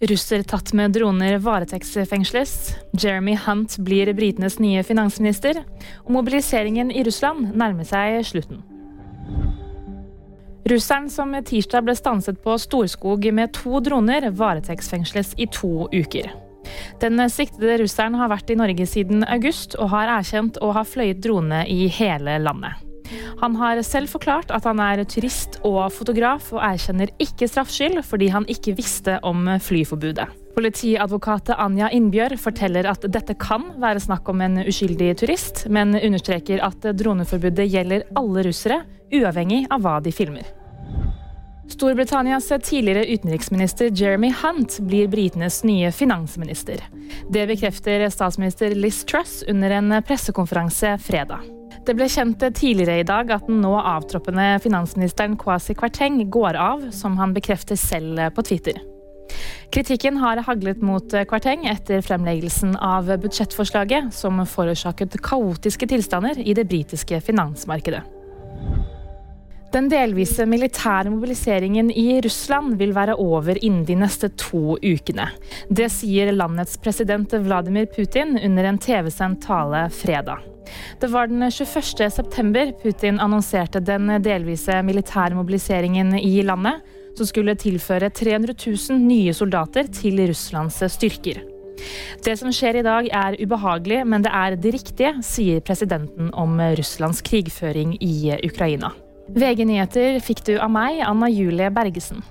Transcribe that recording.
Russer tatt med droner varetektsfengsles. Jeremy Hunt blir britenes nye finansminister. Og mobiliseringen i Russland nærmer seg slutten. Russeren som tirsdag ble stanset på Storskog med to droner, varetektsfengsles i to uker. Den siktede russeren har vært i Norge siden august, og har erkjent å ha fløyet drone i hele landet. Han har selv forklart at han er turist og fotograf, og erkjenner ikke straffskyld fordi han ikke visste om flyforbudet. Politiadvokat Anja Innbjørg forteller at dette kan være snakk om en uskyldig turist, men understreker at droneforbudet gjelder alle russere, uavhengig av hva de filmer. Storbritannias tidligere utenriksminister Jeremy Hunt blir britenes nye finansminister. Det bekrefter statsminister Liz Truss under en pressekonferanse fredag. Det ble kjent tidligere i dag at den nå avtroppende finansministeren Kwasi Kwarteng går av, som han bekrefter selv på Twitter. Kritikken har haglet mot Kwarteng etter fremleggelsen av budsjettforslaget, som forårsaket kaotiske tilstander i det britiske finansmarkedet. Den delvise militære mobiliseringen i Russland vil være over innen de neste to ukene. Det sier landets president Vladimir Putin under en TV-sendt tale fredag. Det var den 21. september Putin annonserte den delvise militære mobiliseringen i landet, som skulle tilføre 300 000 nye soldater til Russlands styrker. Det som skjer i dag er ubehagelig, men det er det riktige, sier presidenten om Russlands krigføring i Ukraina. VG nyheter fikk du av meg, Anna Julie Bergesen.